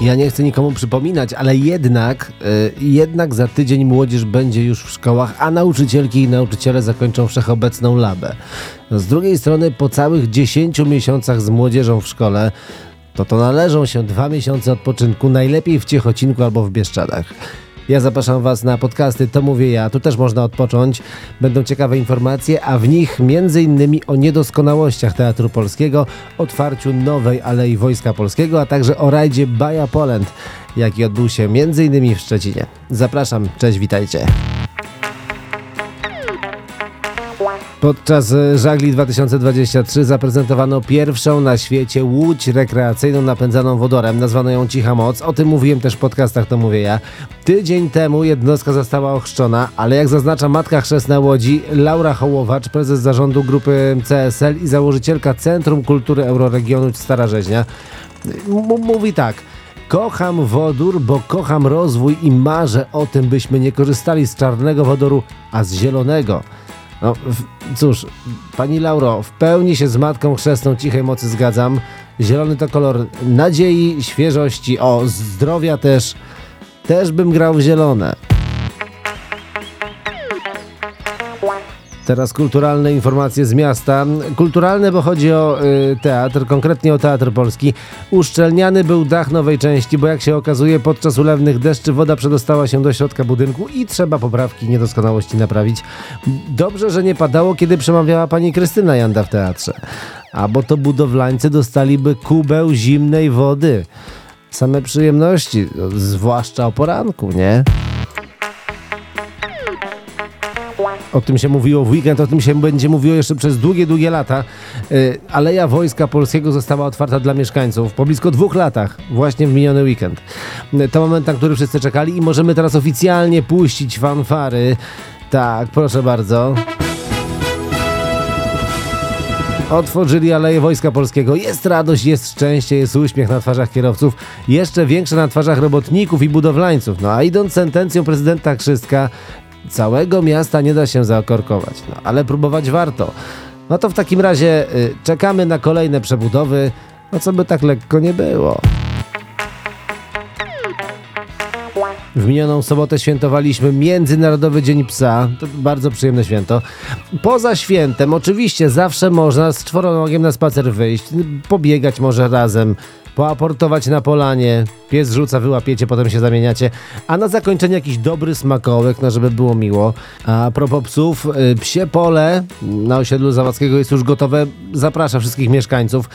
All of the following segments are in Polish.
Ja nie chcę nikomu przypominać, ale jednak, y, jednak za tydzień młodzież będzie już w szkołach, a nauczycielki i nauczyciele zakończą wszechobecną labę. Z drugiej strony, po całych 10 miesiącach z młodzieżą w szkole, to to należą się dwa miesiące odpoczynku, najlepiej w Ciechocinku albo w Bieszczadach. Ja zapraszam Was na podcasty To Mówię Ja. Tu też można odpocząć. Będą ciekawe informacje, a w nich innymi o niedoskonałościach Teatru Polskiego, otwarciu nowej Alei Wojska Polskiego, a także o rajdzie Baja Poland, jaki odbył się innymi w Szczecinie. Zapraszam, cześć, witajcie. Podczas e, żagli 2023 zaprezentowano pierwszą na świecie łódź rekreacyjną napędzaną wodorem. Nazwano ją Cicha Moc. O tym mówiłem też w podcastach, to mówię ja. Tydzień temu jednostka została ochrzczona, ale jak zaznacza matka chrzestna łodzi, Laura Hołowacz, prezes zarządu grupy CSL i założycielka Centrum Kultury Euroregionu Stara Rzeźnia, mówi tak. Kocham wodór, bo kocham rozwój i marzę o tym, byśmy nie korzystali z czarnego wodoru, a z zielonego. No cóż, pani Lauro, w pełni się z matką chrzestną cichej mocy zgadzam. Zielony to kolor nadziei, świeżości, o zdrowia też. Też bym grał w zielone. Teraz kulturalne informacje z miasta. Kulturalne, bo chodzi o y, teatr, konkretnie o Teatr Polski. Uszczelniany był dach nowej części, bo jak się okazuje, podczas ulewnych deszczy woda przedostała się do środka budynku i trzeba poprawki niedoskonałości naprawić. Dobrze, że nie padało, kiedy przemawiała pani Krystyna Janda w teatrze. A bo to budowlańcy dostaliby kubeł zimnej wody. Same przyjemności, zwłaszcza o poranku, nie? O tym się mówiło w weekend, o tym się będzie mówiło jeszcze przez długie, długie lata. Y, Aleja Wojska Polskiego została otwarta dla mieszkańców po blisko dwóch latach, właśnie w miniony weekend. To moment, na który wszyscy czekali i możemy teraz oficjalnie puścić fanfary. Tak, proszę bardzo. Otworzyli Aleję Wojska Polskiego. Jest radość, jest szczęście, jest uśmiech na twarzach kierowców, jeszcze większe na twarzach robotników i budowlańców. No a idąc sentencją prezydenta Krzystka, Całego miasta nie da się zaokorkować, no, ale próbować warto. No to w takim razie y, czekamy na kolejne przebudowy, no co by tak lekko nie było. W minioną sobotę świętowaliśmy Międzynarodowy Dzień Psa. To bardzo przyjemne święto. Poza świętem, oczywiście, zawsze można z czworonogiem na spacer wyjść, pobiegać może razem, poaportować na polanie. Pies rzuca, wyłapiecie, potem się zamieniacie. A na zakończenie jakiś dobry smakołek, no żeby było miło. A propos psów, y, psie pole na osiedlu Zawadzkiego jest już gotowe. Zaprasza wszystkich mieszkańców.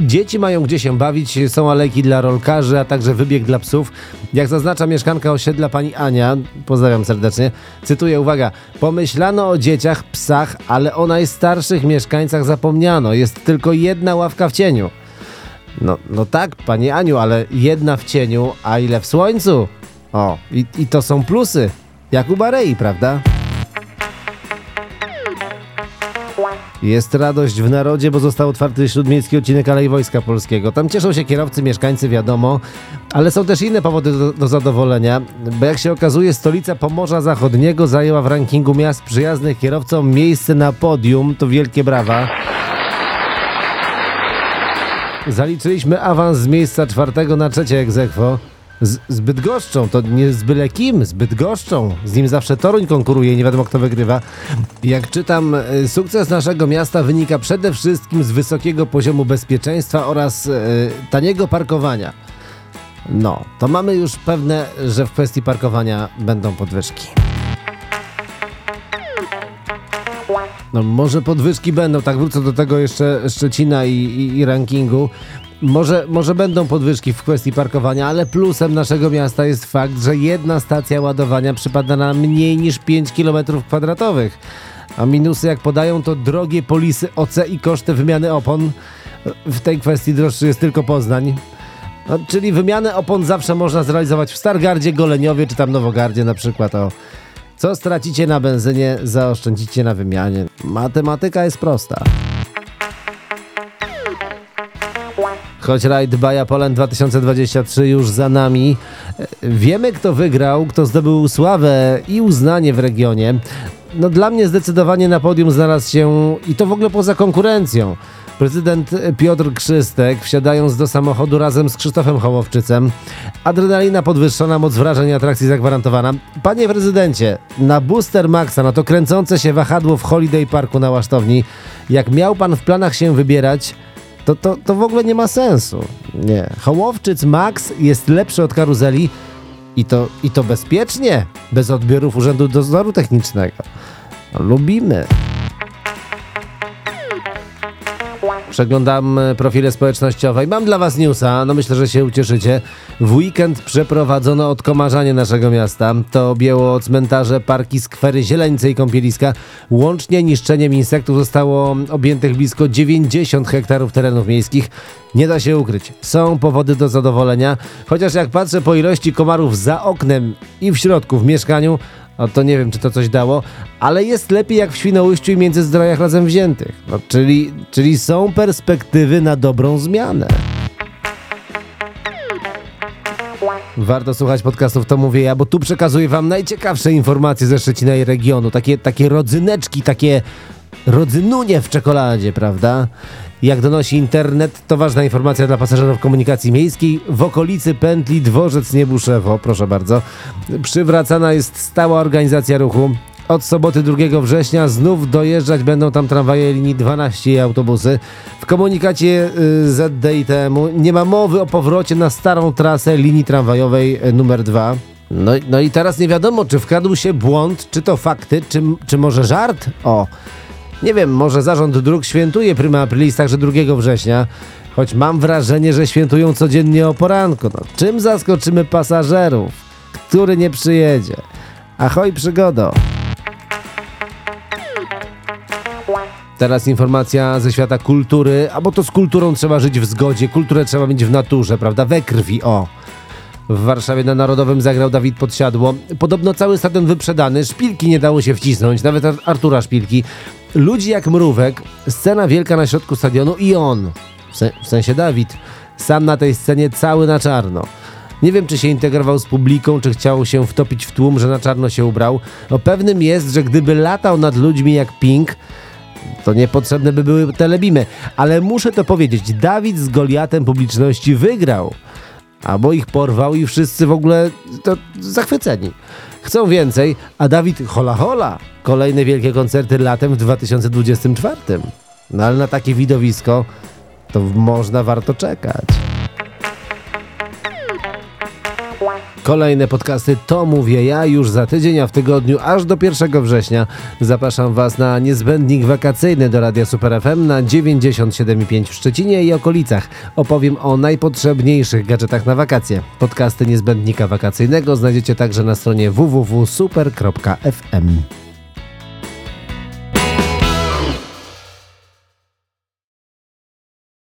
Dzieci mają gdzie się bawić, są alejki dla rolkarzy, a także wybieg dla psów. Jak zaznacza mieszkanka osiedla pani Ania, pozdrawiam serdecznie, cytuję, uwaga, pomyślano o dzieciach, psach, ale o najstarszych mieszkańcach zapomniano. Jest tylko jedna ławka w cieniu. No, no tak, panie Aniu, ale jedna w cieniu, a ile w słońcu? O, i, i to są plusy. Jak u Barei, prawda? Jest radość w narodzie, bo został otwarty śródmiejski odcinek Alei Wojska Polskiego. Tam cieszą się kierowcy, mieszkańcy, wiadomo, ale są też inne powody do, do, zadowolenia, bo jak się okazuje, stolica Pomorza Zachodniego zajęła w rankingu miast przyjaznych kierowcom miejsce na podium. To wielkie brawa. Zaliczyliśmy awans z miejsca czwartego na trzecie egzekwo. Z, z Bydgoszczą, to nie z byle kim, z Bydgoszczą. Z nim zawsze Toruń konkuruje, nie wiadomo kto wygrywa. Jak czytam, e, sukces naszego miasta wynika przede wszystkim z wysokiego poziomu bezpieczeństwa oraz e, taniego parkowania. No, to mamy już pewne, że w kwestii parkowania będą podwyżki. No może podwyżki będą, tak wrócę do tego jeszcze Szczecina i, i, i rankingu. Może, może będą podwyżki w kwestii parkowania, ale plusem naszego miasta jest fakt, że jedna stacja ładowania przypada na mniej niż 5 km kwadratowych. A minusy, jak podają, to drogie polisy OC i koszty wymiany opon. W tej kwestii droższy jest tylko Poznań. No, czyli wymianę opon zawsze można zrealizować w Stargardzie, Goleniowie czy tam Nowogardzie na przykład. O. Co stracicie na benzynie, zaoszczędzicie na wymianie. Matematyka jest prosta. Choć rajd Baja Poland 2023 już za nami, wiemy kto wygrał, kto zdobył sławę i uznanie w regionie. no dla mnie zdecydowanie na podium znalazł się i to w ogóle poza konkurencją. Prezydent Piotr Krzystek, wsiadając do samochodu razem z Krzysztofem Hołowczycem. Adrenalina podwyższona, moc wrażeń atrakcji zagwarantowana. Panie prezydencie, na Booster Maxa, na to kręcące się wahadło w Holiday Parku na Łasztowni, jak miał pan w planach się wybierać, to, to, to w ogóle nie ma sensu. Nie. Hołowczyc Max jest lepszy od karuzeli i to, i to bezpiecznie, bez odbiorów Urzędu Dozoru Technicznego. No, lubimy. Przeglądam e, profile społecznościowe i mam dla Was newsa, no myślę, że się ucieszycie. W weekend przeprowadzono odkomarzanie naszego miasta. To objęło cmentarze, parki, skwery, zieleńce i kąpieliska. Łącznie niszczeniem insektów zostało objętych blisko 90 hektarów terenów miejskich. Nie da się ukryć, są powody do zadowolenia, chociaż jak patrzę po ilości komarów za oknem i w środku w mieszkaniu, no to nie wiem, czy to coś dało, ale jest lepiej jak w Świnoujściu i Międzyzdrojach razem wziętych. No, czyli, czyli są perspektywy na dobrą zmianę. Warto słuchać podcastów, to mówię ja, bo tu przekazuję wam najciekawsze informacje ze Szczecina i regionu. Takie, takie rodzyneczki, takie rodzynunie w czekoladzie, prawda? Jak donosi internet, to ważna informacja dla pasażerów komunikacji miejskiej. W okolicy pętli Dworzec Niebuszewo, proszę bardzo, przywracana jest stała organizacja ruchu. Od soboty 2 września znów dojeżdżać będą tam tramwaje linii 12 i autobusy. W komunikacie y, ZDITM-u nie ma mowy o powrocie na starą trasę linii tramwajowej y, numer 2. No, no i teraz nie wiadomo, czy wkradł się błąd, czy to fakty, czy, czy może żart? O, nie wiem, może zarząd dróg świętuje prima aprilis także 2 września, choć mam wrażenie, że świętują codziennie o poranku. No, czym zaskoczymy pasażerów? Który nie przyjedzie? Ahoj przygodo! Teraz informacja ze świata kultury, a bo to z kulturą trzeba żyć w zgodzie, kulturę trzeba mieć w naturze, prawda? We krwi, o. W Warszawie na Narodowym zagrał Dawid Podsiadło. Podobno cały stadion wyprzedany, szpilki nie dało się wcisnąć, nawet Artura Szpilki. Ludzi jak mrówek, scena wielka na środku stadionu i on, w, se w sensie Dawid, sam na tej scenie cały na czarno. Nie wiem, czy się integrował z publiką, czy chciał się wtopić w tłum, że na czarno się ubrał. No, pewnym jest, że gdyby latał nad ludźmi jak Pink, to niepotrzebne by były telebimy. Ale muszę to powiedzieć, Dawid z Goliatem publiczności wygrał. Albo ich porwał i wszyscy w ogóle to zachwyceni. Chcą więcej, a Dawid hola hola. Kolejne wielkie koncerty latem w 2024. No ale na takie widowisko to można warto czekać. Kolejne podcasty to mówię ja już za tydzień, a w tygodniu aż do 1 września zapraszam Was na niezbędnik wakacyjny do Radia Super FM na 97,5 w Szczecinie i okolicach. Opowiem o najpotrzebniejszych gadżetach na wakacje. Podcasty niezbędnika wakacyjnego znajdziecie także na stronie www.super.fm.